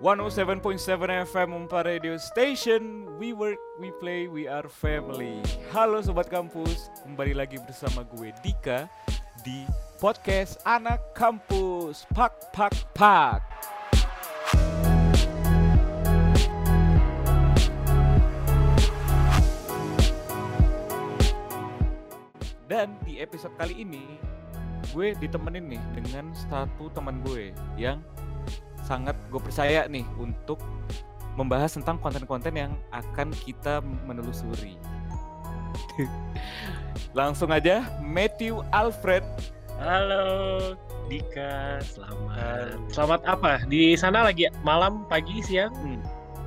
107.7 FM Umpa Radio Station. We work, we play, we are family. Halo Sobat Kampus Kembali lagi bersama gue Dika Di podcast Anak Kampus. Pak, pak, pak. Dan di episode kali ini Gue ditemenin nih dengan satu teman gue Yang sangat gue percaya nih untuk membahas tentang konten-konten yang akan kita menelusuri. Langsung aja Matthew Alfred. Halo Dika, selamat. Selamat apa? Di sana lagi malam, pagi, siang? Hmm.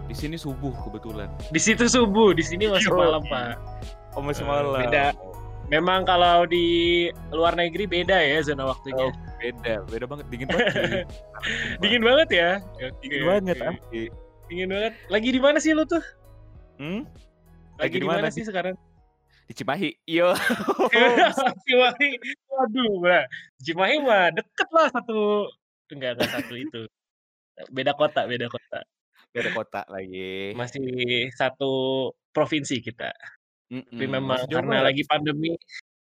Di sini subuh kebetulan. Di situ subuh, di sini masih malam, Pak. Oh, masih Eh, malam. beda. Memang kalau di luar negeri beda ya zona waktunya. Oh, beda, beda banget dingin banget. Dingin banget ya? dingin Oke, banget asli. Dingin banget. Lagi di mana sih lu tuh? Hmm? Lagi, di mana sih sekarang? Di Cimahi. Yo. Cimahi. Waduh, Mbak. Cimahi mah deket lah satu. Enggak, enggak satu itu. Beda kota, beda kota. beda kota lagi. Masih satu provinsi kita. Mm-mm, Tapi memang karena lagi pandemi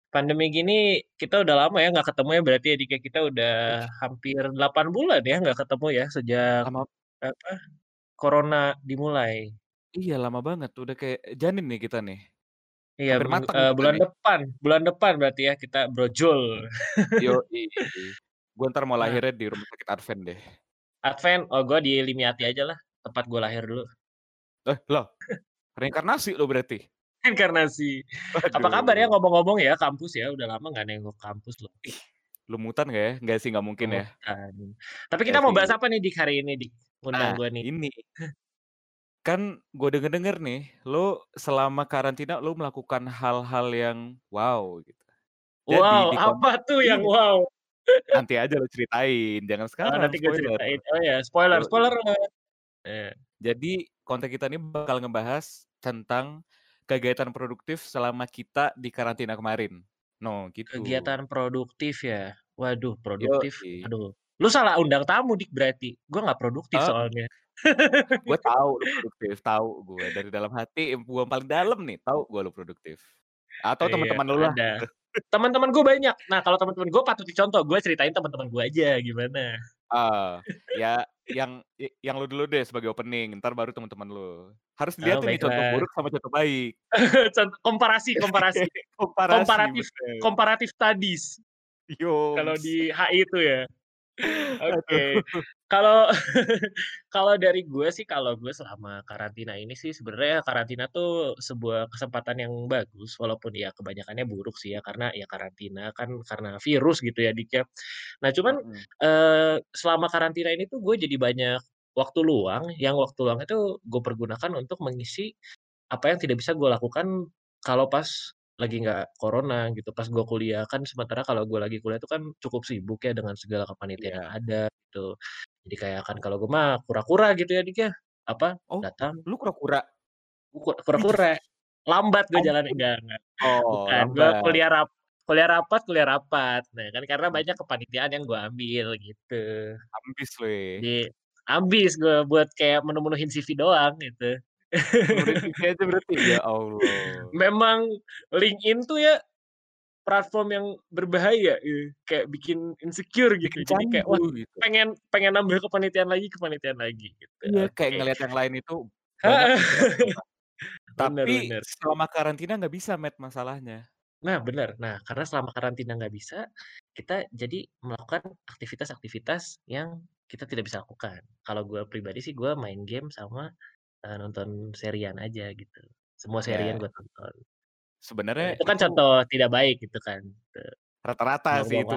pandemi gini kita udah lama ya nggak ketemu ya berarti ya Dika kita udah hampir 8 bulan ya nggak ketemu ya sejak lama apa corona dimulai. iya lama banget udah kayak janin nih kita nih. Iya Hampir ming- matang eh, bulan nih. depan, bulan depan berarti ya kita brojol. Yo, gue ntar mau Nah. lahirnya di rumah sakit Advent deh. Advent, oh gue di Limiati aja lah, tempat gue lahir dulu. Eh, loh. Reinkarnasi lo berarti. Inkarnasi. Apa kabar ya ngomong-ngomong ya kampus ya, udah lama nggak nengok kampus loh. Lu mutan gak ya? Enggak sih, nggak mungkin ya. Bukan. Tapi kita Nggak mau bahas apa nih di hari ini di undang Nah, gue nih. ini. Kan gue denger-denger nih, lo selama karantina lo melakukan hal-hal yang wow gitu. Jadi Wow, di apa tuh yang Iya. wow? nanti aja lo ceritain, jangan Oh, sekarang nanti gue ceritain. Oh ya, spoiler, spoiler. Eh, Jadi konten kita ini bakal ngebahas tentang kegiatan produktif selama kita di karantina kemarin. No, gitu. kegiatan produktif ya. Waduh, produktif. Yoi. Aduh, lu salah undang tamu dik berarti. Gue nggak produktif Oh. soalnya. gue tahu lo produktif, tahu gue dari dalam hati gue paling dalam nih, tahu gue lo produktif. Atau Iya, teman-teman lo lah. Teman-teman gue banyak. Nah, kalau teman-teman gue patut dicontoh. Gue ceritain teman-teman gue aja gimana. Ah, ya yang yang lo dulu deh sebagai opening, ntar baru teman-teman lo. Harus Oh, dilihat nih contoh buruk sama contoh baik. Contoh- komparasi, komparasi, Komparasi. komparatif, bener. komparatif studies. Yo. Kalau di HI itu ya. Oke. Kalau kalau dari gue sih kalau gue selama karantina ini sih sebenarnya karantina tuh sebuah kesempatan yang bagus walaupun ya kebanyakannya buruk sih ya karena ya karantina kan karena virus gitu ya Dik ya. Nah, cuman Mm-mm. eh selama karantina ini tuh gue jadi banyak waktu luang yang waktu luang itu gue pergunakan untuk mengisi apa yang tidak bisa gue lakukan kalau pas lagi nggak corona gitu. Pas gue kuliah kan sementara kalau gue lagi kuliah itu kan cukup sibuk ya dengan segala kepanitiaan yang Iya. ada gitu. Jadi kayak kan kalau gue mah kura-kura gitu ya dik ya. Apa Oh, datang lu kura-kura. ku- kura-kura. Lambat gue jalan enggak enggak Oh, bukan gue kuliah rap kuliah rapat kuliah rapat. Nah kan karena banyak kepanitiaan yang gue ambil gitu. Ambis ya. jadi ambis gue buat kayak menu-menuhin CV doang gitu aja berarti. Ya Allah. memang LinkedIn tuh ya platform yang berbahaya gitu. kayak bikin insecure gitu Bikin jadi kayak wah gitu. pengen pengen nambah kepanitiaan lagi kepanitiaan lagi gitu Iya, kayak Oke. ngelihat yang lain itu banyak bener Tapi bener selama karantina nggak bisa, Matt, masalahnya. nah bener nah karena selama karantina nggak bisa kita jadi melakukan aktivitas-aktivitas yang kita tidak bisa lakukan kalau gue pribadi sih gue main game sama eh, nonton serian aja gitu semua serian Ya, gue tonton sebenarnya itu kan itu contoh tidak baik gitu kan rata-rata sih itu.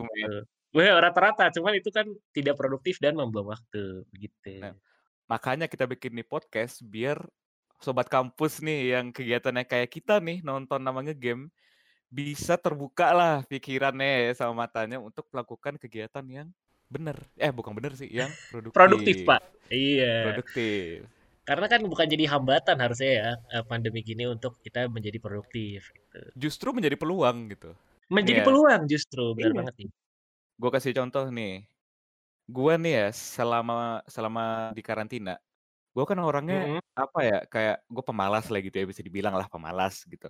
Wah, rata-rata, cuman itu kan tidak produktif dan membuang waktu, begitu. Nah, makanya kita bikin nih podcast biar sobat kampus nih yang kegiatannya kayak kita nih nonton namanya game bisa terbuka lah pikirannya sama matanya untuk melakukan kegiatan yang bener. Eh bukan bener sih, yang produktif. Produktif, Pak. Iya. Produktif. Karena kan bukan jadi hambatan harusnya ya eh, pandemi gini untuk kita menjadi produktif. Gitu. Justru menjadi peluang gitu. Menjadi Iya. peluang justru, benar Iya. banget nih. Gue kasih contoh nih. Gua nih ya, selama selama di karantina, gua kan orangnya, Mhm. apa ya, kayak gua pemalas lah gitu ya, bisa dibilang lah pemalas gitu.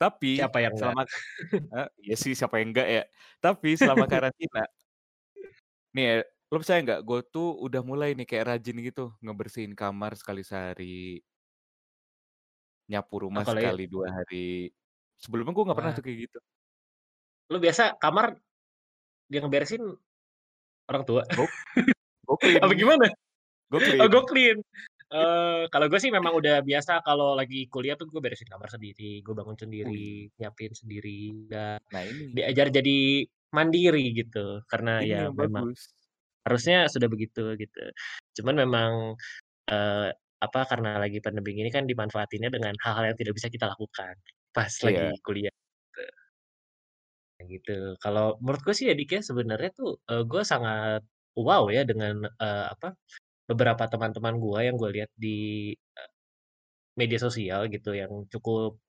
Tapi Siapa yang selama iya sih siapa yang enggak ya. Tapi selama karantina nih ya, lu percaya nggak, gua tuh udah mulai nih kayak rajin gitu ngebersihin kamar sekali sehari. Nyapu rumah Apalagi sekali 2 hari. Sebelumnya gua nggak pernah Wah. tuh kayak gitu. Lu biasa kamar yang ngeberesin orang tua? Go go Apa clean. gimana? Go Oh, clean. clean. Eee, kalau gue sih memang udah biasa kalau lagi kuliah tuh gue beresin kamar sendiri, gue bangun Wih. sendiri, nyiapin sendiri, dan Nah ini. diajar jadi mandiri gitu. Karena Ini ya yang memang bagus. Harusnya sudah begitu, gitu. Cuman memang, eee, apa, karena lagi pandemi gini kan dimanfaatinnya dengan hal-hal yang tidak bisa kita lakukan pas Iya. lagi kuliah, gitu. Gitu. Kalau menurut gue sih ya, Dik, ya, sebenarnya tuh, eee, gue sangat wow ya dengan, eee, apa, beberapa teman-teman gua yang gua lihat di, media sosial gitu yang cukup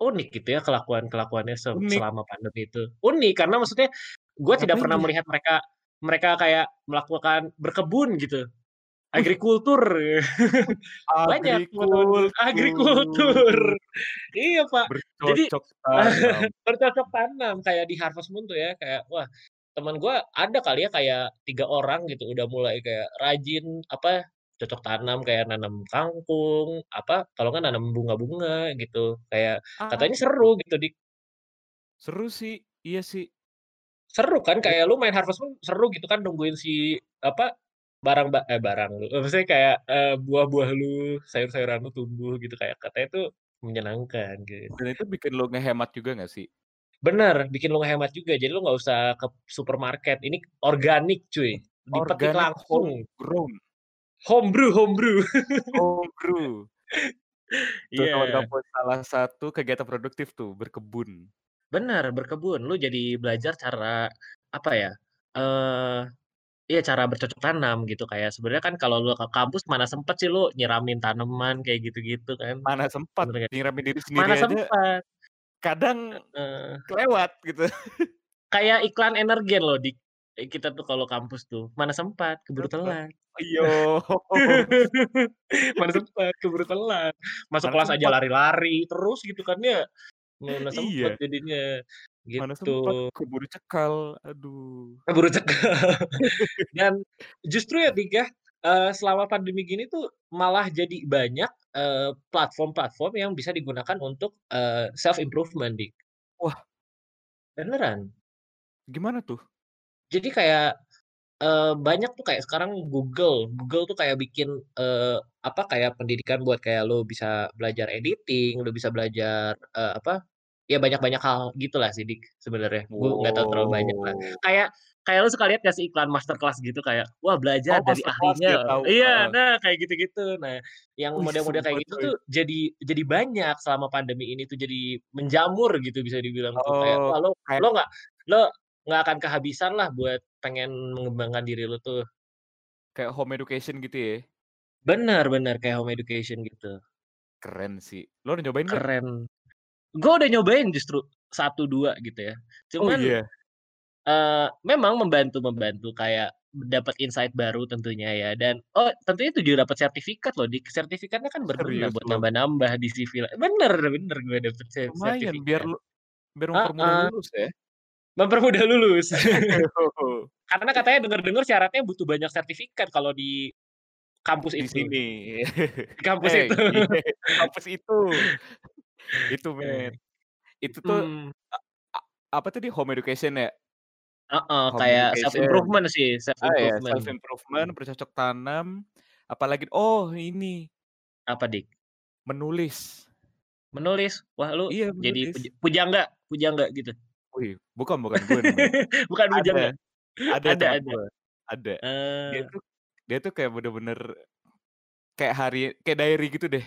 unik gitu ya kelakuan-kelakuannya se Unik. selama pandemi itu. Unik, karena maksudnya gua tidak pernah melihat mereka mereka kayak melakukan berkebun gitu, agrikultur. Banyak gue agrikultur. Agrikultur. Iya, Pak. Jadi Bercocok tanam. bercocok tanam kayak di Harvest Moon tuh ya, kayak wah, teman gua ada kali ya kayak 3 orang gitu udah mulai kayak rajin, apa, cocok tanam kayak nanam kangkung, apa, kalau nggak nanam bunga-bunga gitu. Kayak Ah, katanya seru gitu, Dik. Seru sih, iya sih. Seru kan, kayak lu main Harvest Moon seru gitu kan nungguin si, apa, barang ba eh, barang lu, maksudnya kayak, eee, buah-buah lu, sayur-sayuran lu tumbuh gitu, kayak katanya tuh menyenangkan, gitu. Dan itu bikin lu ngehemat juga nggak sih? Bener, bikin lu ngehemat juga. Jadi lu nggak usah ke supermarket, ini organik cuy, dipetik Organik langsung. homegrown. Home brew home brew. Home brew. Tuh teman Iya. kampus salah satu kegiatan produktif tuh, berkebun. Bener, berkebun. Lu jadi belajar cara, apa ya, eee, iya cara bercocok tanam gitu. Kayak sebenarnya kan kalau lu ke kampus mana sempet sih lu nyiramin tanaman kayak gitu-gitu kan, Mana sempat, bener nggak? nyiramin diri sendiri Mana aja sempat. kadang Heeh. kelewat gitu. Kayak iklan Energen loh, Dik, eee, kita tuh kalau kampus tuh, mana sempat, keburu telat. Iyo. Mana sempat, keburu telat. Masuk Mana kelas aja sempat. lari-lari terus gitu kan ya, mana sempet Iya. jadinya, Mana sempat, gitu. keburu cekal, aduh. Keburu cekal. Dan justru ya, Dik, ya, eee, selama pandemi gini tuh malah jadi banyak, eee, platform-platform yang bisa digunakan untuk, eee, self improvement, Dik. Wah. Beneran. Gimana tuh? Jadi kayak, eee, banyak tuh kayak sekarang Google, Google tuh kayak bikin, eee, apa, kayak pendidikan buat kayak lu bisa belajar editing, lu bisa belajar, eee, apa, ya banyak-banyak hal gitulah sih, Dik, sebenarnya. Gue nggak tahu terlalu banyak lah. Wow. Kayak kayak lu suka lihat nggak sih iklan master class gitu kayak, wah belajar Oh, dari iya ahlinya iya, heeh. nah kayak gitu-gitu. Nah, yang model-model kayak gitu tuh jadi jadi banyak selama pandemi ini tuh, jadi menjamur gitu bisa dibilang tuh. Kayak, Oh, wah lu kayak lu nggak lu nggak akan kehabisan lah buat pengen mengembangkan diri lu tuh. Kayak home education gitu ya? Bener bener, kayak home education gitu. Keren sih. Lu udah nyobain nggak? Keren. Gue udah nyobain justru 1, 2 gitu ya. Oh Cuman, iya? eee, memang membantu membantu kayak dapat insight baru tentunya ya, dan oh tentunya itu juga dapat sertifikat loh, Dik. Sertifikatnya kan berguna Serius buat nambah-nambah di CV bener bener gue dapet se Lumayan, biar sertifikat. lu biar mempermudah Heeh. lulus ya? Mempermudah lulus. Karena katanya denger-denger syaratnya butuh banyak sertifikat kalau di kampus Di itu. sini. Di kampus Eh, itu. iya, kampus itu. Itu Eh, men. Itu tuh, a apa tadi, home education ya? Heeh, Home kayak self education. improvement sih, self Ah, iya, self improvement. improvement, bercocok tanam, apalagi oh ini Apa, Dik? menulis. Menulis? Wah lu Iya, jadi menulis. puja pujangga pujangga gitu? Wih, bukan bukan gue. Bukan Ada, pujangga? ada Ada ada? gue, ada. Dia Eee. tuh dia tuh kayak bener-bener kayak hari kayak diary gitu deh.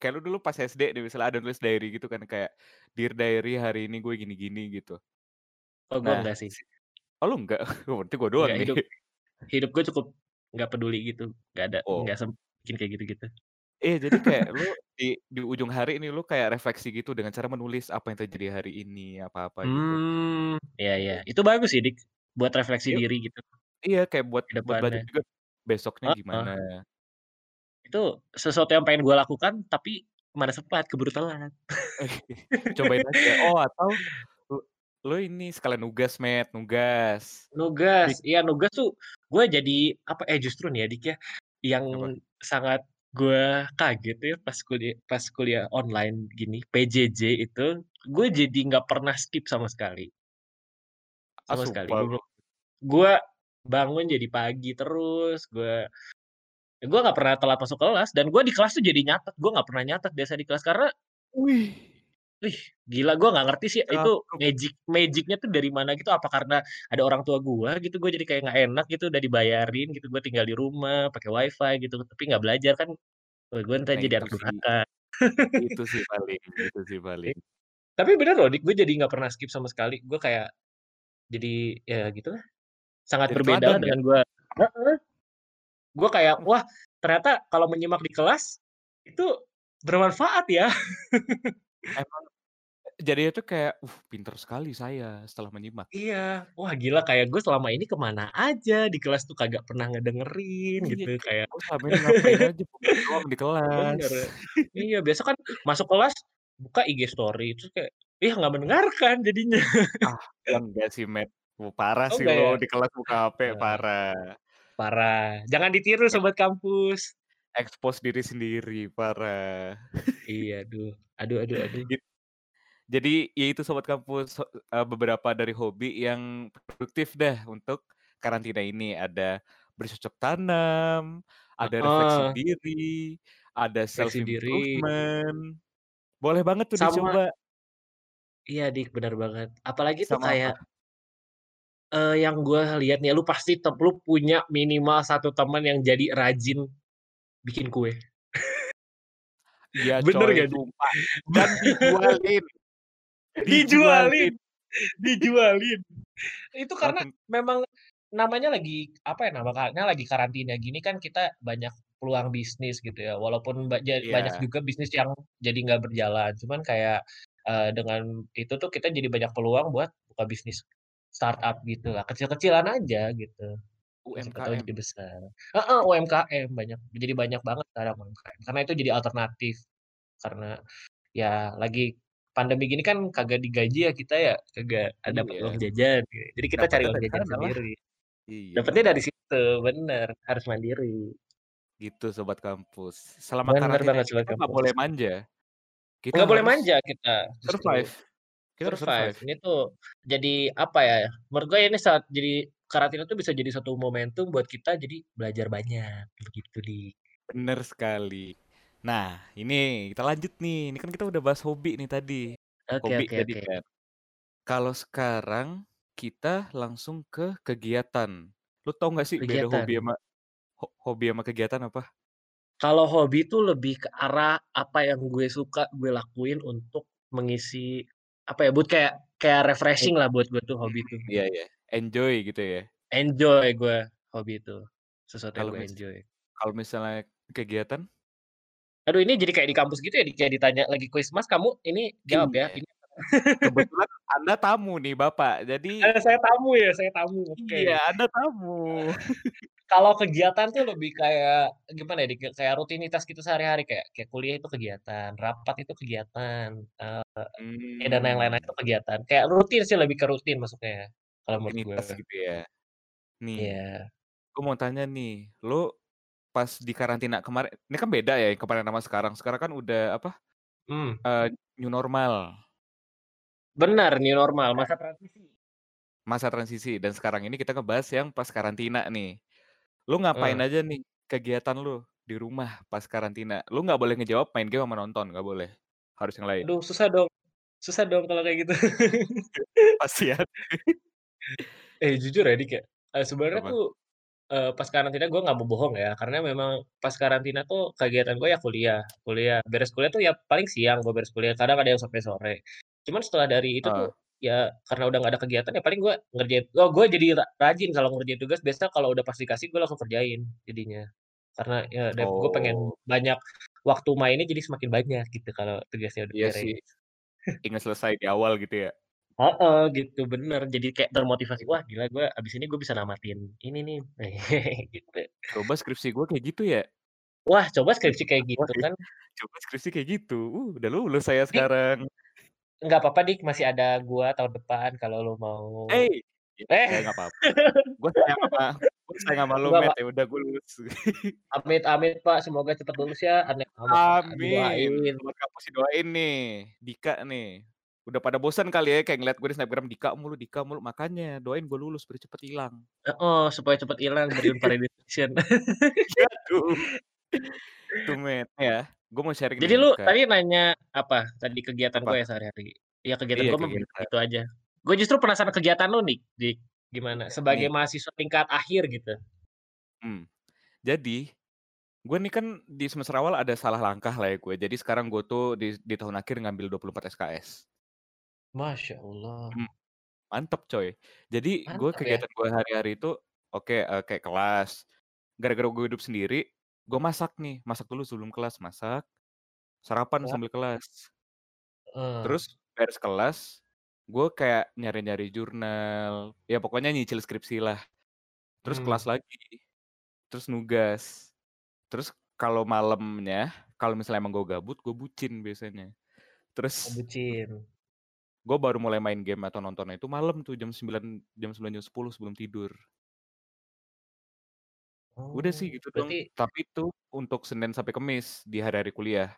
Kayak lu dulu pas SD deh misalnya ada nulis diary gitu kan, kayak, "Dear diary, hari ini gue gini-gini," gitu. Oh, gue Nah, enggak sih. si oh lu enggak? Berarti gue doang Enggak, nih. hidup hidup gue cukup nggak peduli gitu, nggak ada Oh. nggak sem bikin kayak gitu-gitu. Iya, jadi kayak lu di di ujung hari ini lu kayak refleksi gitu dengan cara menulis apa yang terjadi hari ini, apa-apa gitu. Mmm, iya iya. Itu bagus sih, Dik, buat refleksi Yuk. diri gitu. Iya, kayak buat buat belajar juga besoknya Heeh. gimana. Itu sesuatu yang pengen gue lakukan, tapi mana sempat, keburu telat. Cobain aja. Oh, atau lu lu ini sekalian nugas, Met, nugas. Nugas, iya nugas tuh gue jadi apa eh, justru nih ya, Dik, ya, yang Apa? sangat gue kaget ya pas kuliah pas kuliah online gini, PJJ itu, gue jadi nggak pernah skip sama sekali. Ah, Sama sekali. sumpah Gue lu? gue bangun jadi pagi terus, gue gue nggak pernah telat masuk kelas dan gue di kelas tuh jadi nyatet, gue nggak pernah nyatet biasa di kelas karena Wih. Wih, gila gue nggak ngerti sih itu magic magic-nya tuh dari mana gitu, apa karena ada orang tua gue gitu, gue jadi kayak nggak enak gitu udah dibayarin gitu, gue tinggal di rumah, pakai WiFi gitu, tapi nggak belajar kan, gue entar Nah jadi anak durhaka. Itu sih paling itu sih paling. tapi bener loh, gue jadi nggak pernah skip sama sekali, gue kayak jadi ya gitulah, sangat Jadi berbeda ya? dengan gue heeh. Gue kayak, Hmm. wah ternyata kalau menyimak di kelas, itu bermanfaat ya. Emang jadinya tuh kayak, "Uh, pinter sekali saya setelah menyimak." Iya, wah gila kayak gue selama ini ke mana aja, di kelas tuh kagak pernah ngedengerin Iya, gitu kayak, kayak "Gua selama ini ngapain aja, doang di kelas." Bener, iya biasa kan masuk kelas, buka IG story terus kayak, ya nggak mendengarkan jadinya. Ah, ya enggak sih, Met. Uh, parah Oh sih lu ya? di kelas buka HP, Eee, parah. parah, jangan ditiru Ek sobat kampus. expose diri sendiri, parah. Iya, aduh. Aduh aduh aduh. Git jadi ya itu sobat kampus, beberapa dari hobi yang produktif dah untuk karantina ini. Ada bercocok tanam, ada refleksi Heeh. diri, ada self Refleksi diri. improvement. Boleh banget tuh Sama dicoba. Iya, Dik, bener banget. Apalagi tuh Sama kayak apa? Eee, yang gue lihat nih, lu pasti tep lu punya minimal 1 temen yang jadi rajin bikin kue. Iya Bener coy, Dik? sumpah. Dan dijualin. Dijualin Dijualin. Itu karena memang namanya lagi, apa ya, namanya lagi karantina gini kan kita banyak peluang bisnis gitu ya, walaupun ba ja banyak juga bisnis yang jadi nggak berjalan. Cuman kayak, eee, dengan itu tuh kita jadi banyak peluang buat buka bisnis startup gitulah, kecil-kecilan aja gitu. Ya tahu jadi UMKM. besar. Heeh, UMKM banyak, jadi banyak banget sekarang UMKM, karena itu jadi alternatif. Karena ya lagi pandemi gini kan kagak digaji ya kita ya, kagak ada dapet uang Iya. jajan, jadi kita cari Dapatnya uang jajan sendiri. Iya, Dapetnya dari situ, bener, harus mandiri. Gitu sobat kampus. Selama Bener karantina banget ini sobat kita nggak boleh kampus. manja. Kita Nggak boleh manja kita, survive. Kita harus Survive, survive. ini tuh jadi, apa ya, menurut gue ini saat jadi karantina tuh bisa jadi satu momentum buat kita jadi belajar banyak, begitu, Dik. Bener sekali. Nah, ini kita lanjut nih, ini kan kita udah bahas hobi nih tadi. Oke Hobi oke tadi oke. kan. Kalau sekarang kita langsung ke kegiatan. Lu tahu nggak sih beda hobi Kegiatan. ama ho hobi ama kegiatan apa? Kalau hobi itu lebih ke arah apa yang gue suka gue lakuin untuk mengisi, apa ya, buat kayak kayak refreshing lah buat gue tuh hobi tuh. iya iya, enjoy gitu ya? Enjoy gue, hobi itu. Sesuatu yang Kalau gue enjoy. kalau misalnya kegiatan? Aduh ini jadi kayak di kampus gitu ya, kayak ditanya lagi kuis, "Mas kamu ini jawab ya, Iya. ini" Kebetulan Anda tamu nih Bapak, jadi Eh, saya tamu ya saya tamu, Iya, oke. Anda tamu. Kalau kegiatan tuh lebih kayak, gimana ya, ya, kayak rutinitas gitu sehari-hari, kayak kayak kuliah itu kegiatan, rapat itu kegiatan, ya dan yang Mmm. lain-lain itu kegiatan. Kayak rutin sih, lebih ke rutin masuknya, kalau menurut gue. gitu ya? Nih, Iya. gue mau tanya nih, lu pas di karantina kemarin ini kan beda ya, kemarin sama sekarang. Sekarang kan udah apa, Mmm. eee, new normal. Benar, new normal, masa transisi. Masa transisi dan sekarang ini kita ngebahas yang pas karantina nih. Lu ngapain Heeh. aja nih kegiatan lu di rumah pas karantina? Lu nggak boleh ngejawab main game sama nonton, nggak boleh. Harus yang lain. Aduh susah dong susah dong kalau kayak gitu. Kasihan. Eh, jujur ya, Dik, ya, eee, sebenarnya Apa? tuh, eee, pas karantina gue nggak mau bohong ya, karena memang pas karantina tuh kegiatan gue ya kuliah kuliah, beres kuliah tuh ya paling siang gue beres kuliah, kadang ada yang sampai sore. Cuman setelah dari itu tuh, Heeh. Ya karena udah nggak ada kegiatan ya paling gue ngerjain oh gue jadi ra rajin kalau ngerjain tugas biasanya kalau udah pas dikasih gue langsung kerjain jadinya. Karena ya dep gue pengen Oh. banyak waktu mainnya jadi semakin banyak gitu kalau tugasnya udah Iya sih, beres. inget selesai di awal gitu ya? Heeh, gitu, bener. Jadi kayak termotivasi, "Wah gila gue abis ini gue bisa namatin ini nih." Gitu. Coba skripsi gue kayak gitu ya. Wah, coba skripsi kayak gitu kan. Coba skripsi kayak gitu, uh, udah lulus saya sekarang. Nggak apa-apa Dik, masih ada gua tahun depan kalau lu mau Hei, eh. nggak apa-apa. Gue sayang sama gue sayang sama lu Enggak, Met, ya udah gue lulus. Amit amit Pak, semoga cepet lulus ya, anak anak Amin, didoain. sobat kampus didoain nih, Dika nih. Udah pada bosan kali ya kayak ngeliat gue di snapgram Dika mulu Dika mulu, makanya doain gue lulus biar cepet ilang. Heeh, supaya cepet ilang Brion Validation. Aduh. Tuh Met, ya, gue mau sharing Jadi lu ke tadi nanya apa, tadi kegiatan gue ya sehari-hari? Ya kegiatan Iya, gue kegiatan. itu aja. Gue justru penasaran kegiatan lu nih, Dik, gimana? Sebagai Nih. mahasiswa tingkat akhir gitu. Mmm, jadi, gue nih kan di semester awal ada salah langkah lah ya gue, jadi sekarang gue tuh di di tahun akhir ngambil 24 SKS. Masya Allah. Mmm, mantep coy. Jadi gue ya. kegiatan gue hari-hari itu, oke, eee, kayak kelas, gara-gara gue hidup sendiri, gue masak nih, masak dulu sebelum kelas, masak, sarapan Wah. sambil kelas. Terus beres kelas, gue kayak nyari-nyari jurnal, ya pokoknya nyicil skripsi lah. Terus Mmm. kelas lagi, terus nugas. Terus kalau malemnya, kalau misalnya emang gue gabut, gue bucin biasanya. Oh, Terus bucin. gue baru mulai main game atau nontonnya itu malam tuh jam 9 jam 9, jam 10 sebelum tidur. Udah sih Oh, gitu dong, berarti tapi itu untuk Senin sampai Kamis di hari-hari kuliah.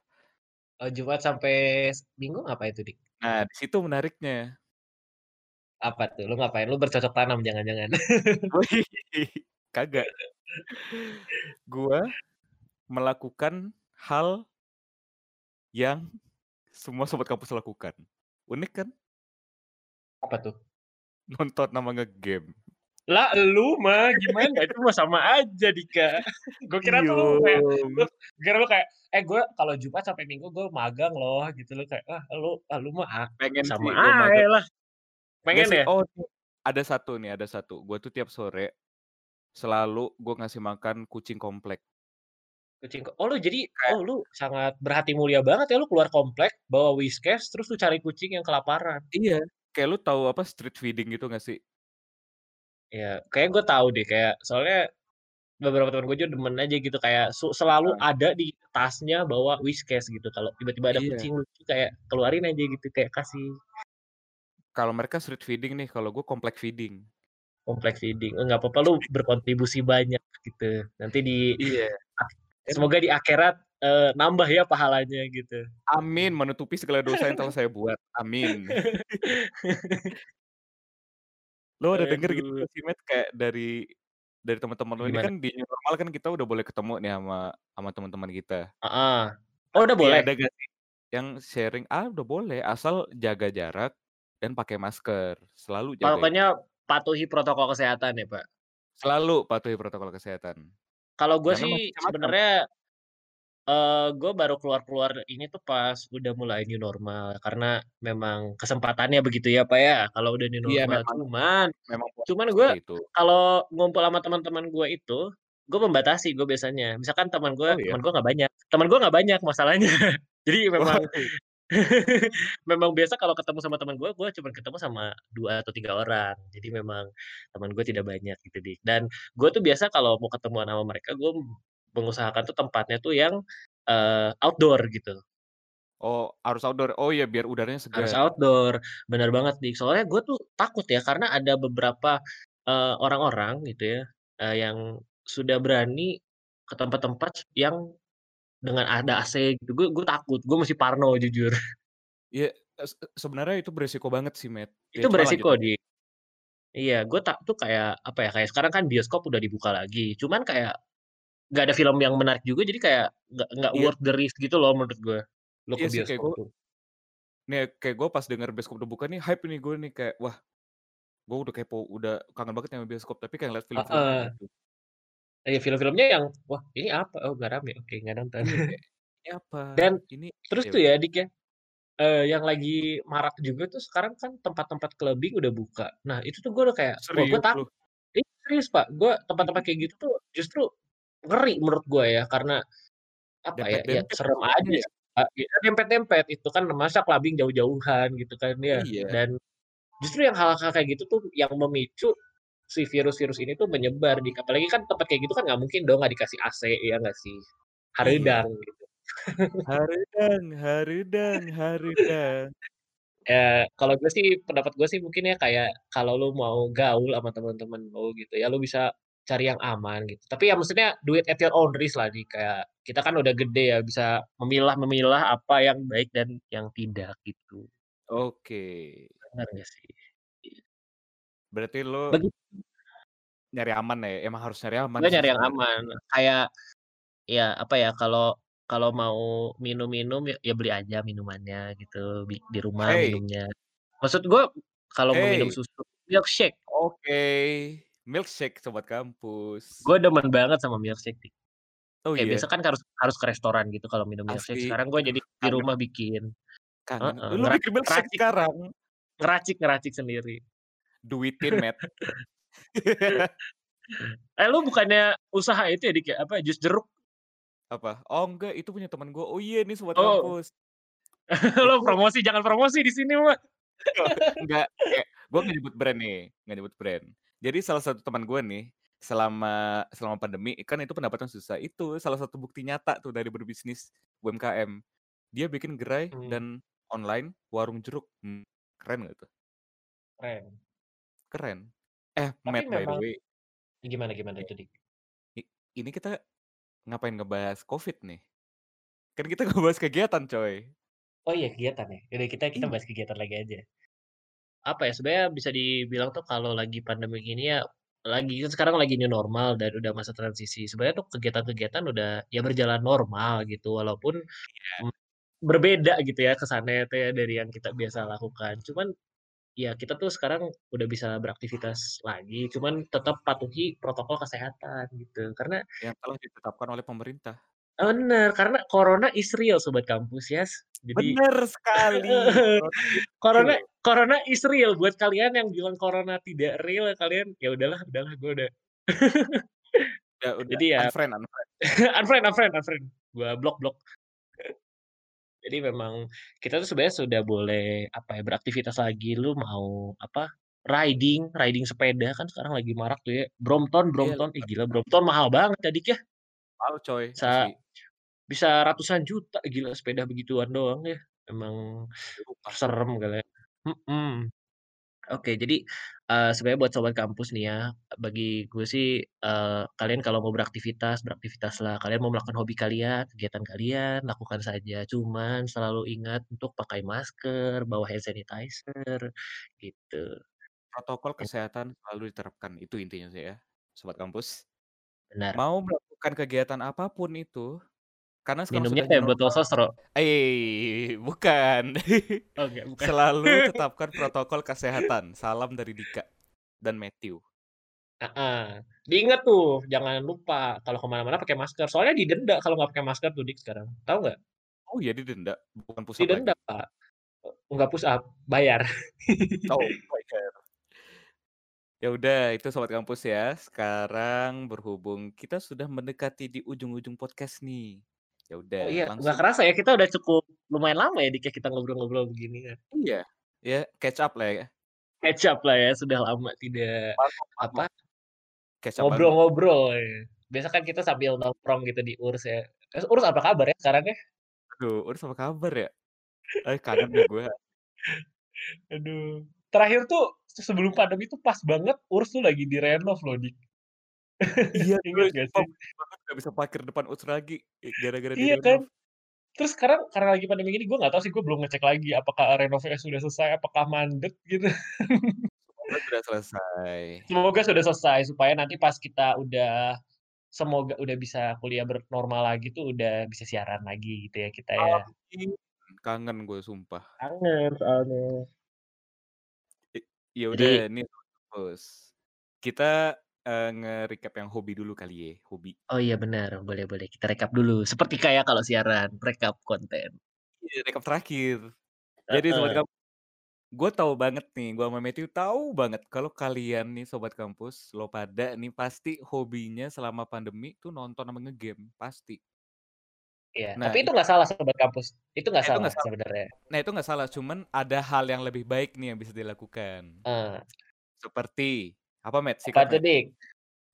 Oh, Jumat sampai s Minggu ngapain tuh, Dik? Nah, di situ menariknya. Apa tuh? Lu ngapain? Lu bercocok tanam jangan-jangan? Wih, kagak. Gua melakukan hal yang semua sobat kampus lakukan. Unik kan? Apa tuh? Nonton sama nge-game. Lah, elu mah gimana? Itu mah sama aja, Dika. Gua kira tuh lu kayak lu Diem. kira lu kayak, "Eh, gua kalau Jumat sampai Minggu gua magang loh," gitu. Lu kayak, "Ah, lu ah, lu mah ah Pengen sama aja lah." Pengen ya? oh, ada satu nih, ada satu. Gua tuh tiap sore, selalu gua ngasih makan kucing komplek. Kucing oh, lu jadi oh, lu sangat berhati mulia banget ya, lu keluar komplek, bawa Whiskas, terus lu cari kucing yang kelaparan. Iya, kayak lu tahu apa, street feeding gitu nggak sih? Iya, kayaknya gue tahu deh, kayak soalnya beberapa temen gue juga demen aja gitu, kayak su selalu ada di tasnya bawa Whiskas gitu, kalau tiba-tiba ada Iya. kucing lucu kayak keluarin aja gitu, kayak kasih. Kalau mereka street feeding nih, kalau gue komplek feeding. Komplek feeding, enggak apa-apa lu berkontribusi banyak gitu, nanti di Iya, semoga di akhirat, eee, nambah ya pahalanya gitu. Amin, menutupi segala dosa yang telah saya buat, amin. Lu ada denger gitu sih, Met, kayak dari dari teman-teman lu ini Gimana? kan di normal kan kita udah boleh ketemu nih sama sama teman-teman kita. Heeh. Oh, udah boleh? ada nggak sih yang sharing, "Ah, udah boleh, asal jaga jarak dan pakai masker, selalu jaga itu." Pokoknya patuhi protokol kesehatan ya, Pak? Selalu patuhi protokol kesehatan. Kalau gue sih sebenarnya, eee, gue baru keluar-keluar ini tuh pas udah mulai new normal, karena memang kesempatannya begitu ya, Pak, ya, kalau udah new Iya, normal. memang Cuman memang cuman gue seperti itu. kalau ngumpul sama teman-teman gue itu, gue membatasi gue biasanya. Misalkan teman gue Oh, iya? teman gue nggak banyak teman gue nggak banyak masalahnya. Jadi memang memang biasa kalau ketemu sama teman gue, gue cuman ketemu sama 2 atau 3 orang. Jadi memang teman gue tidak banyak gitu, Dik. Dan gue tuh biasa kalau mau ketemuan sama mereka, gue mengusahakan tuh tempatnya tuh yang, eee, outdoor gitu. Oh, harus outdoor. Oh, iya, biar udaranya Harus segar. outdoor, bener banget, Dik. Soalnya gue tuh takut ya, karena ada beberapa, orang-orang gitu ya, eee, yang sudah berani ke tempat-tempat yang dengan ada AC gitu, gue gue takut, gue masih parno jujur. Iya, e sebenarnya itu beresiko banget sih, Met. Ya, Itu lanjut beresiko. Dik. Iya, gue tak tuh kayak, apa ya, kayak sekarang kan bioskop udah dibuka lagi, cuman kayak nggak ada film yang menarik juga, jadi kayak nggak nggak Iya. worth the risk gitu loh menurut gue, ke Iya sih, kayak bioskop gue tuh. nih, kayak gue pas denger bioskop udah buka nih, hype nih gue nih, kayak, wah, gue udah kepo, udah kangen banget sama bioskop, tapi kayak ngeliat film-filmnya Heeh. gitu. Iya, film-filmnya yang, "Wah, ini apa? Oh, nggak rame, oke, nggak nonton." Iya, kayak, "Ini apa? Dan Ini" terus ya tuh ya, Dik, ya, eee, yang lagi marak juga tuh sekarang kan tempat-tempat clubbing udah buka. Nah, itu tuh gue udah kayak, wah, gue Serius lu? takut. Iya, serius, Pak, gue tempat-tempat kayak gitu tuh justru ngeri menurut gue ya, karena apa ya, ya Dempet-dempet serem aja ya? ya dempet-dempet itu kan, masa clubbing jauh-jauhan gitu kan ya, Iya. dan justru yang hal-hal kayak gitu tuh yang memicu si virus-virus ini tuh menyebar di apalagi kan tempat kayak gitu kan nggak mungkin dong nggak dikasih AC, ya nggak sih? Iya. Harudang gitu. Harudang harudang harudang. Ya, kalau gue sih, pendapat gue sih mungkin ya kayak kalau lu mau gaul sama temen-temen lu gitu ya, lu bisa cari yang aman gitu. Tapi ya maksudnya do it at your own risk lah nih, kayak kita kan udah gede ya, bisa memilah-memilah apa yang baik dan yang tidak gitu. Oke. Bener nggak sih? Berarti lu Begitu. nyari aman ya? Emang harus nyari aman Gue nyari yang aman, kayak ya apa ya, kalau kalau mau minum-minum ya ya beli aja minumannya gitu, di rumah Hey. minumnya. Maksud gue kalau mau minum Hey. susu, milkshake. Oke, milkshake sobat kampus. Gue demen banget sama milkshake sih. Oh Kayak biasa iya? kan harus harus ke restoran gitu kalau minum milkshake, Asli, sekarang gue jadi di rumah bikin. Kangen, Heeh, lu ngera bikin milkshake ngeracik sekarang? ngeracik ngeracik sendiri. Duitin, Matt. Eh, lu bukannya usaha itu ya, Dik, ya, apa, jus jeruk? Apa? Oh enggak, itu punya temen gua. Oh iya nih sobat Oh. kampus. Lu Itu promosi, jangan promosi di sini mah. Enggak, gua nggak nyebut brand nih, nggak nyebut brand. Jadi salah satu teman gua nih, selama selama pandemi kan itu pendapatan susah, itu salah satu bukti nyata tuh dari berbisnis UMKM. Dia bikin gerai Mmm. dan online warung jeruk. Mmm, keren nggak tuh? Keren. Keren. Eh, Tapi Matt, by the memang way gimana gimana itu, Dik? Ini kita ngapain ngebahas Covid nih? Kan kita ngebahas kegiatan, coy. Oh iya, kegiatan ya? Udah kita kita bahas kegiatan lagi aja. Apa ya, sebenarnya bisa dibilang tuh kalau lagi pandemi gini ya, lagi kan sekarang lagi new normal dan udah masa transisi. Sebenarnya tuh kegiatan-kegiatan udah ya berjalan normal gitu, walaupun, mmm, berbeda gitu ya kesannya tuh ya dari yang kita biasa lakukan. Cuman, ya kita tuh sekarang udah bisa beraktivitas lagi, cuman tetap patuhi protokol kesehatan gitu. Karena Yang telah ditetapkan oleh pemerintah. Bener, karena corona is real sobat kampus yes. Jadi Bener sekali, corona corona is real. Buat kalian yang bilang corona tidak real, ya kalian ya udahlah udahlah, gue udah Ya udah, jadi ya unfriend unfriend. unfriend unfriend unfriend, gua blok blok. Jadi memang kita tuh sebenarnya sudah boleh, apa ya, beraktivitas lagi. Lu mau, apa, riding riding sepeda kan sekarang lagi marak tuh ya, Brompton Iya, Brompton, ih lempar gila Brompton mahal banget ya, Dik, ya. Mahal coy, asli. Bisa ratusan juta gila sepeda begituan doang ya, emang serem kali ya. Mhm. Oke, jadi, eee, sebenarnya buat sobat kampus nih ya, bagi gue sih, eee, kalian kalau mau beraktivitas, beraktivitaslah. Kalian mau melakukan hobi kalian, kegiatan kalian, lakukan saja. Cuman selalu ingat untuk pakai masker, bawa hand sanitizer, gitu. Protokol kesehatan selalu diterapkan, itu intinya sih ya, sobat kampus. Benar. Mau melakukan kegiatan apa pun itu, karena sekarang Minumnya teh botol sosro? eee, bukan. Oke, bukan. Selalu tetapkan protokol kesehatan. Salam dari Dika dan Mathew. Heeh. Diingat tuh, jangan lupa kalau ke mana-mana pakai masker. Soalnya didenda kalau nggak pakai masker tuh, Dik, sekarang. Tahu nggak? Oh iya didenda? Bukan push up Didenda, lagi? Pak. Nggak push up, bayar. Oh, bayar. Ya udah, itu sobat kampus ya. Sekarang berhubung kita sudah mendekati di ujung-ujung podcast nih. Ya Oh udah, iya, nggak langsung kerasa ya kita udah cukup lumayan lama ya, Dik, ya, kita ngobrol-ngobrol begini ya. Iya, ya catch up lah ya. Catch up lah ya, sudah lama tidak, Warkop apa, ngobrol-ngobrol ya. Biasa kan kita sambil nongkrong gitu di URS ya. Terus URS apa kabar ya sekarang ya? Aduh, URS apa kabar ya? Eh, kangen nih gue. Aduh. Terakhir tuh se sebelum pandemi tuh pas banget URS tuh lagi direnov loh, Dik. Iya Ingat sumpah sih? nggak bisa parkir depan URS lagi, i gara-gara Iya kan? Terus sekarang karena lagi pandemi gini, gue nggak tahu sih, gue belum ngecek lagi apakah renovnya sudah selesai, apakah mandek gitu. Semoga sudah selesai. Semoga sudah selesai, supaya nanti pas kita udah semoga udah bisa kuliah ber normal lagi tuh, udah bisa siaran lagi gitu ya, kita ya. Kangen gue sumpah. Kangen soalnya. Ya udah nih kampus, kita, eee, nge-recap yang hobi dulu kali ya, hobi. Oh iya benar, boleh boleh, kita rekap dulu. Seperti kayak kalau siaran, rekap konten. Iya, rekap terakhir. Jadi sobat Heeh. kamp gue tahu banget nih, gue sama Mathew tahu banget kalau kalian nih sobat kampus, lo pada nih pasti hobinya selama pandemi tuh nonton sama nge-game, pasti. Iya, Nah tapi itu itu nggak salah sobat kampus, itu nggak Nah itu salah nggak salah sebenarnya. nah itu nggak salah, cuman ada hal yang lebih baik nih yang bisa dilakukan. Eee. Seperti apa, Matt? Apa Sikat, tuh. Dik?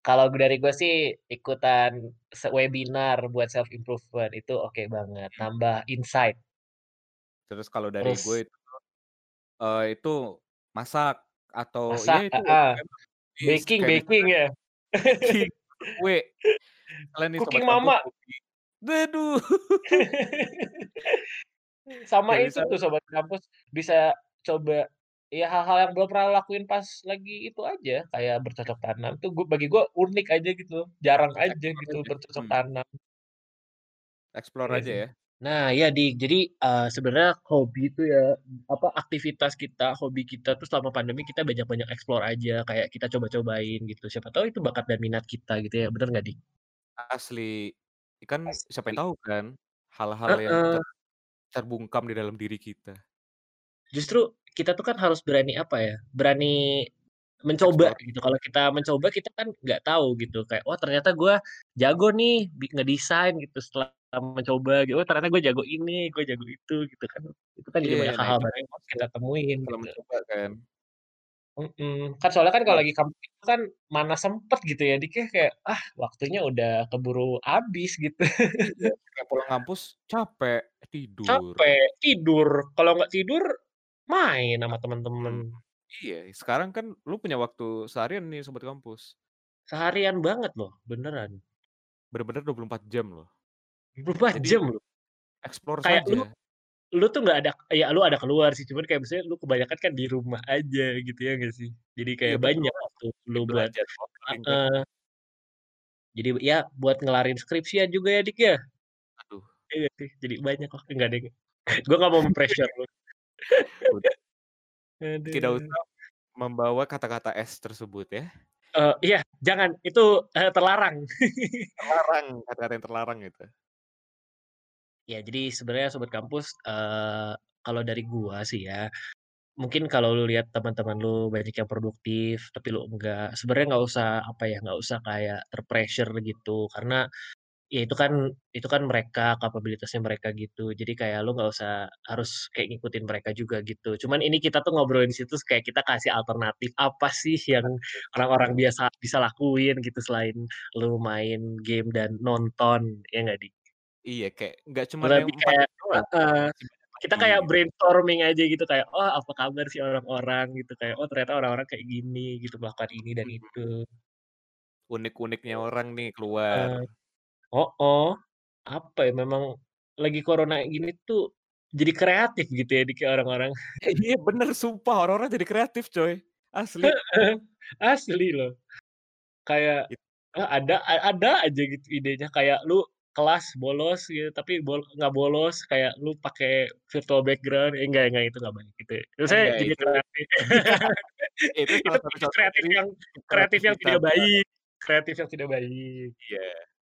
Kalau dari gue sih ikutan webinar buat self improvement itu oke banget, Mhm. nambah insight. Terus kalau dari gue Terus itu, eee, itu masak atau ya Masak, itu heeh. bis Baking baking ya? baking, kue. Sobat Cooking mama. waduh. Sama itu tuh sobat kampus, bisa coba ya hal-hal yang belum pernah lakuin pas lagi itu aja, kayak bercocok tanam tuh gu bagi gue unik aja gitu, jarang aja Explore gitu aja, bercocok mhm. tanam. Explore Iya aja ya. Nah iya, Dik, jadi, eee, sebenarnya hobi itu ya, apa, aktivitas kita, hobi kita tuh selama pandemi kita banyak-banyak explore aja, kayak kita coba-cobain gitu, siapa tahu itu bakat dan minat kita gitu ya, bener nggak, Dik? Asli. Kan siapa yang Asli. tahu kan, hal-hal yang Heeh. ter terbungkam di dalam diri kita. Justru kita tuh kan harus berani, apa ya, berani mencoba Explore. gitu, kalau kita mencoba kita kan nggak tahu gitu, kayak, "Wah ternyata gua jago nih ngedesain," gitu, setelah mencoba gitu, "Oh ternyata gue jago ini, gue jago itu," gitu kan. Itu kan jadi Iya, banyak nah hal-hal itu baru yang masuk kita temuin setelah gitu. mencoba kan. Mhm, kan soalnya kan kalau Nah lagi kampus itu kan mana sempet gitu ya, Dik, ya, kayak, ah waktunya udah keburu habis gitu. Iya, kayak pulang kampus capek, tidur. Capek, tidur, kalau nggak tidur main sama temen-temen. Mhm, iya, sekarang kan lu punya waktu seharian nih sobat kampus. Seharian banget loh, beneran. Bener-bener 24 jam loh. 24 Jadi jam loh. explore Kayak lu saja. lu tuh nggak ada ya lu ada keluar sih, cuman kayak misalnya lu kebanyakan kan di rumah aja gitu, ya nggak sih? Jadi kayak betul banyak waktu lu buat belajar kan. Jadi ya buat ngelarin skripsian juga ya, Dik, ya? Aduh. Iya sih? Jadi banyak waktu nggak deng, gue nggak mau me-pressure lu. Tidak usah membawa kata-kata S tersebut ya. Eee, iya, jangan, itu, eee, terlarang. Terlarang, kata-kata yang terlarang itu. Ya jadi sebenarnya sobat kampus, eee, kalau dari gua sih ya, mungkin kalau lu lihat teman-teman lu banyak yang produktif, tapi lu enggak, sebenarnya nggak usah, apa ya, nggak usah kayak ter-pressure gitu, karena ya itu kan itu kan mereka, kapabilitasnya mereka gitu. Jadi kayak lu nggak usah harus kayak ngikutin mereka juga gitu. Cuman ini kita tuh ngobrolin di situ kayak kita kasih alternatif apa sih yang orang-orang biasa bisa lakuin gitu selain lu main game dan nonton, ya nggak, Dik? Iya, kayak nggak cuman yang Lebih 4 kayak banyak kita kayak brainstorming aja gitu kayak, "Oh apa kabar sih orang-orang?" Gitu, kayak, "Oh ternyata orang-orang kayak gini," gitu, melakukan ini dan Mhm. itu. Unik-uniknya Gitu. orang nih keluar. Heeh. Heeh. Apa ya, memang lagi corona gini tuh jadi kreatif gitu ya, Dik, ya, orang-orang. Iya bener, sumpah orang-orang jadi kreatif coy, asli. Asli loh. Kayak, eee, ada ada aja gitu idenya, kayak lu kelas bolos gitu, tapi bol nggak bolos, kayak lu pakai virtual background, eh enggak enggak, itu nggak baik gitu ya. Maksudnya Enggak, jadi itu kreatif. itu Itu kreatif yang kreatif yang tidak baik kreatif yang tidak baik. Iya. Mmm,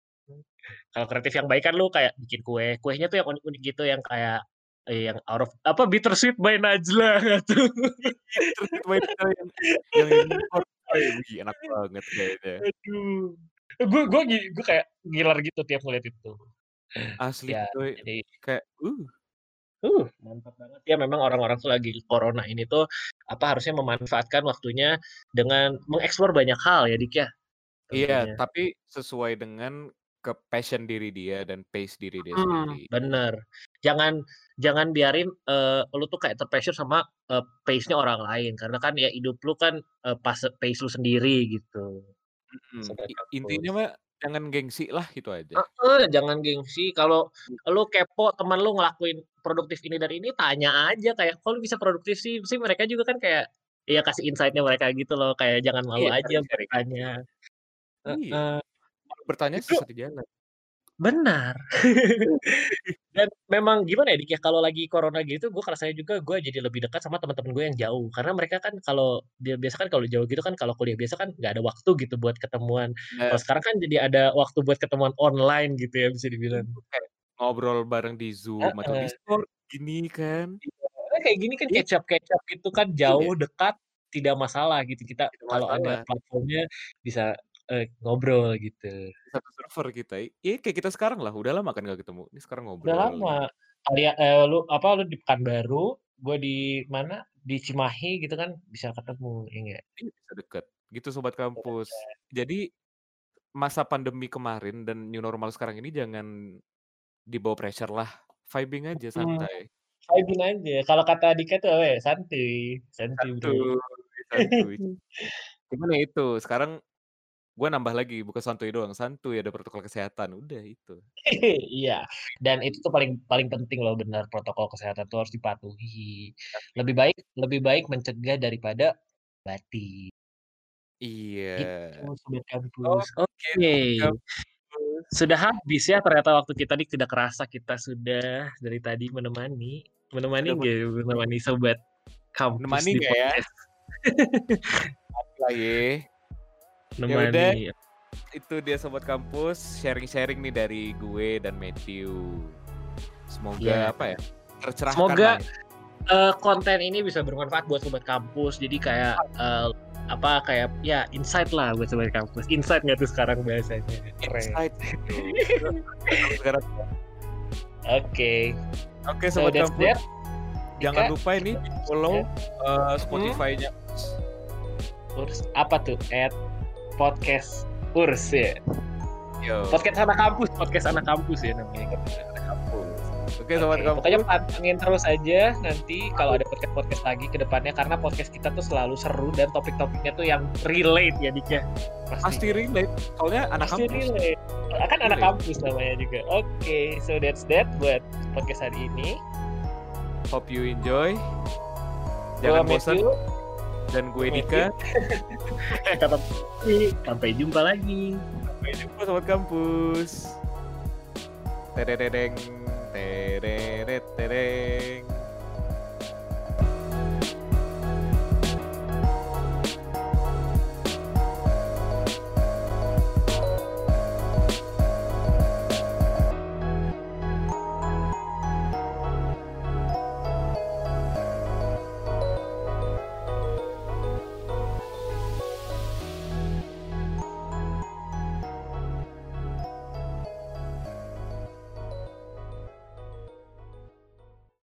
kalau kreatif yang baik kan lu kayak bikin kue, kuenya tuh yang unik-unik gitu, yang kayak, eee, yang out of apa, Bittersweet by Najla tuh. Iya, Bittersweet by Najla yang yang wih enak banget kayaknya. Aduh, gue gue gue kayak ngiler gitu tiap ngeliat itu. Asli Ya, coy, jadi kayak, uh. Uh, mantap banget ya memang orang-orang tuh lagi corona ini tuh, apa, harusnya memanfaatkan waktunya dengan mengeksplor banyak hal ya, Dik, ya, Iya, tapi sesuai dengan ke-passion diri dia dan pace diri dia Mhm, sendiri. bener. Jangan jangan biarin, eee, lu tuh kayak ter-pressure sama, eee, pace-nya orang lain, karena kan ya hidup lu kan, eee, pase pace lu sendiri gitu, i intinya mah jangan gengsi lah, itu aja. Heeh, jangan gengsi, kalau Mhm. lu kepo temen lu ngelakuin produktif ini dan ini, tanya aja kayak, "Kok lu bisa produktif sih?" Pasti mereka juga kan kayak, ya kasih insight-nya mereka gitu loh, kayak jangan malu Iya, aja aja. Iya, Heeh. Bertanya Justru sesat jalan. Benar. Dan memang gimana ya, Dik, ya, kalau lagi corona gitu gue kerasanya juga gue jadi lebih dekat sama temen-temen gue yang jauh, karena mereka kan kalau dia biasa kan kalau jauh gitu kan kalau kuliah biasa kan nggak ada waktu gitu buat ketemuan. Kalau Bener. sekarang kan jadi ada waktu buat ketemuan online gitu ya, bisa dibilang. Itu kayak ngobrol bareng di Zoom atau. Discord gini kan. Iya, kan kayak gini kan Iya. catch up catch up gitu kan, Iya. jauh, dekat, tidak masalah gitu, kita Tidak kalau ada platform-nya bisa eee, ngobrol gitu. Satu server kita, iya kayak kita sekarang lah, udah lama kan nggak ketemu, ini sekarang Udah ngobrol lama, gitu. kayak, eee, lu apa, lu di Pekanbaru, gue di mana, di Cimahi gitu kan bisa ketemu, ya nggak? Iya bisa deket, gitu sobat Bisa kampus. deket. Jadi, masa pandemi kemarin dan new normal sekarang ini jangan dibawa pressure lah, vibing aja Mhm, santai. vibing aja, kalau kata Dika tuh apa ya, santuy, santuy Bro. Santuy santuy. Cuman ya itu, sekarang gue nambah lagi, bukan santuy doang, santuy, ada protokol kesehatan, udah itu. Iya, dan itu tuh paling paling penting loh bener, protokol kesehatan tuh harus dipatuhi. Lebih baik lebih baik mencegah daripada obati. Iya. Gitu kampus. Oke kampus. sudah habis ya ternyata waktu kita nih, tidak kerasa kita sudah dari tadi menemani. Menemani Sudah nggak ya, menemani sobat kampus Menemani nggak ya? podcast? Ya udah, Menemani. itu dia sobat kampus, sharing-sharing nih dari gue dan Mathew. Semoga Iya. apa ya, tercerahkan Semoga, ya. eee, konten ini bisa bermanfaat buat sobat kampus, jadi kayak, eee, apa, kayak ya insight lah buat sobat kampus. Insight nggak tuh sekarang bahasanya? Keren. Insight gitu. Sekarang Oke. Oke So sobat that's kampus, that. jangan Dika? lupa ini follow, eee, Hmm? Spotify-nya Urs, apa tuh? @podcast Urs ya? Yo. Podcast anak kampus podcast anak kampus ya namanya. kampus. Oke sobat Oke, kampus. pokoknya pantengin terus aja nanti kalau ada podcast-podcast lagi ke depannya karena podcast kita tuh selalu seru dan topik-topiknya tuh yang relate ya Dik ya. Pasti relate, soalnya anak Pasti kampus. relate. Kan anak Relate. kampus namanya juga. Oke, so that's that buat podcast hari ini. Hope you enjoy. Jangan bosan dan gue. Dika. kata sampai jumpa lagi. Sampai jumpa sobat kampus. Terereng, tereret tereng.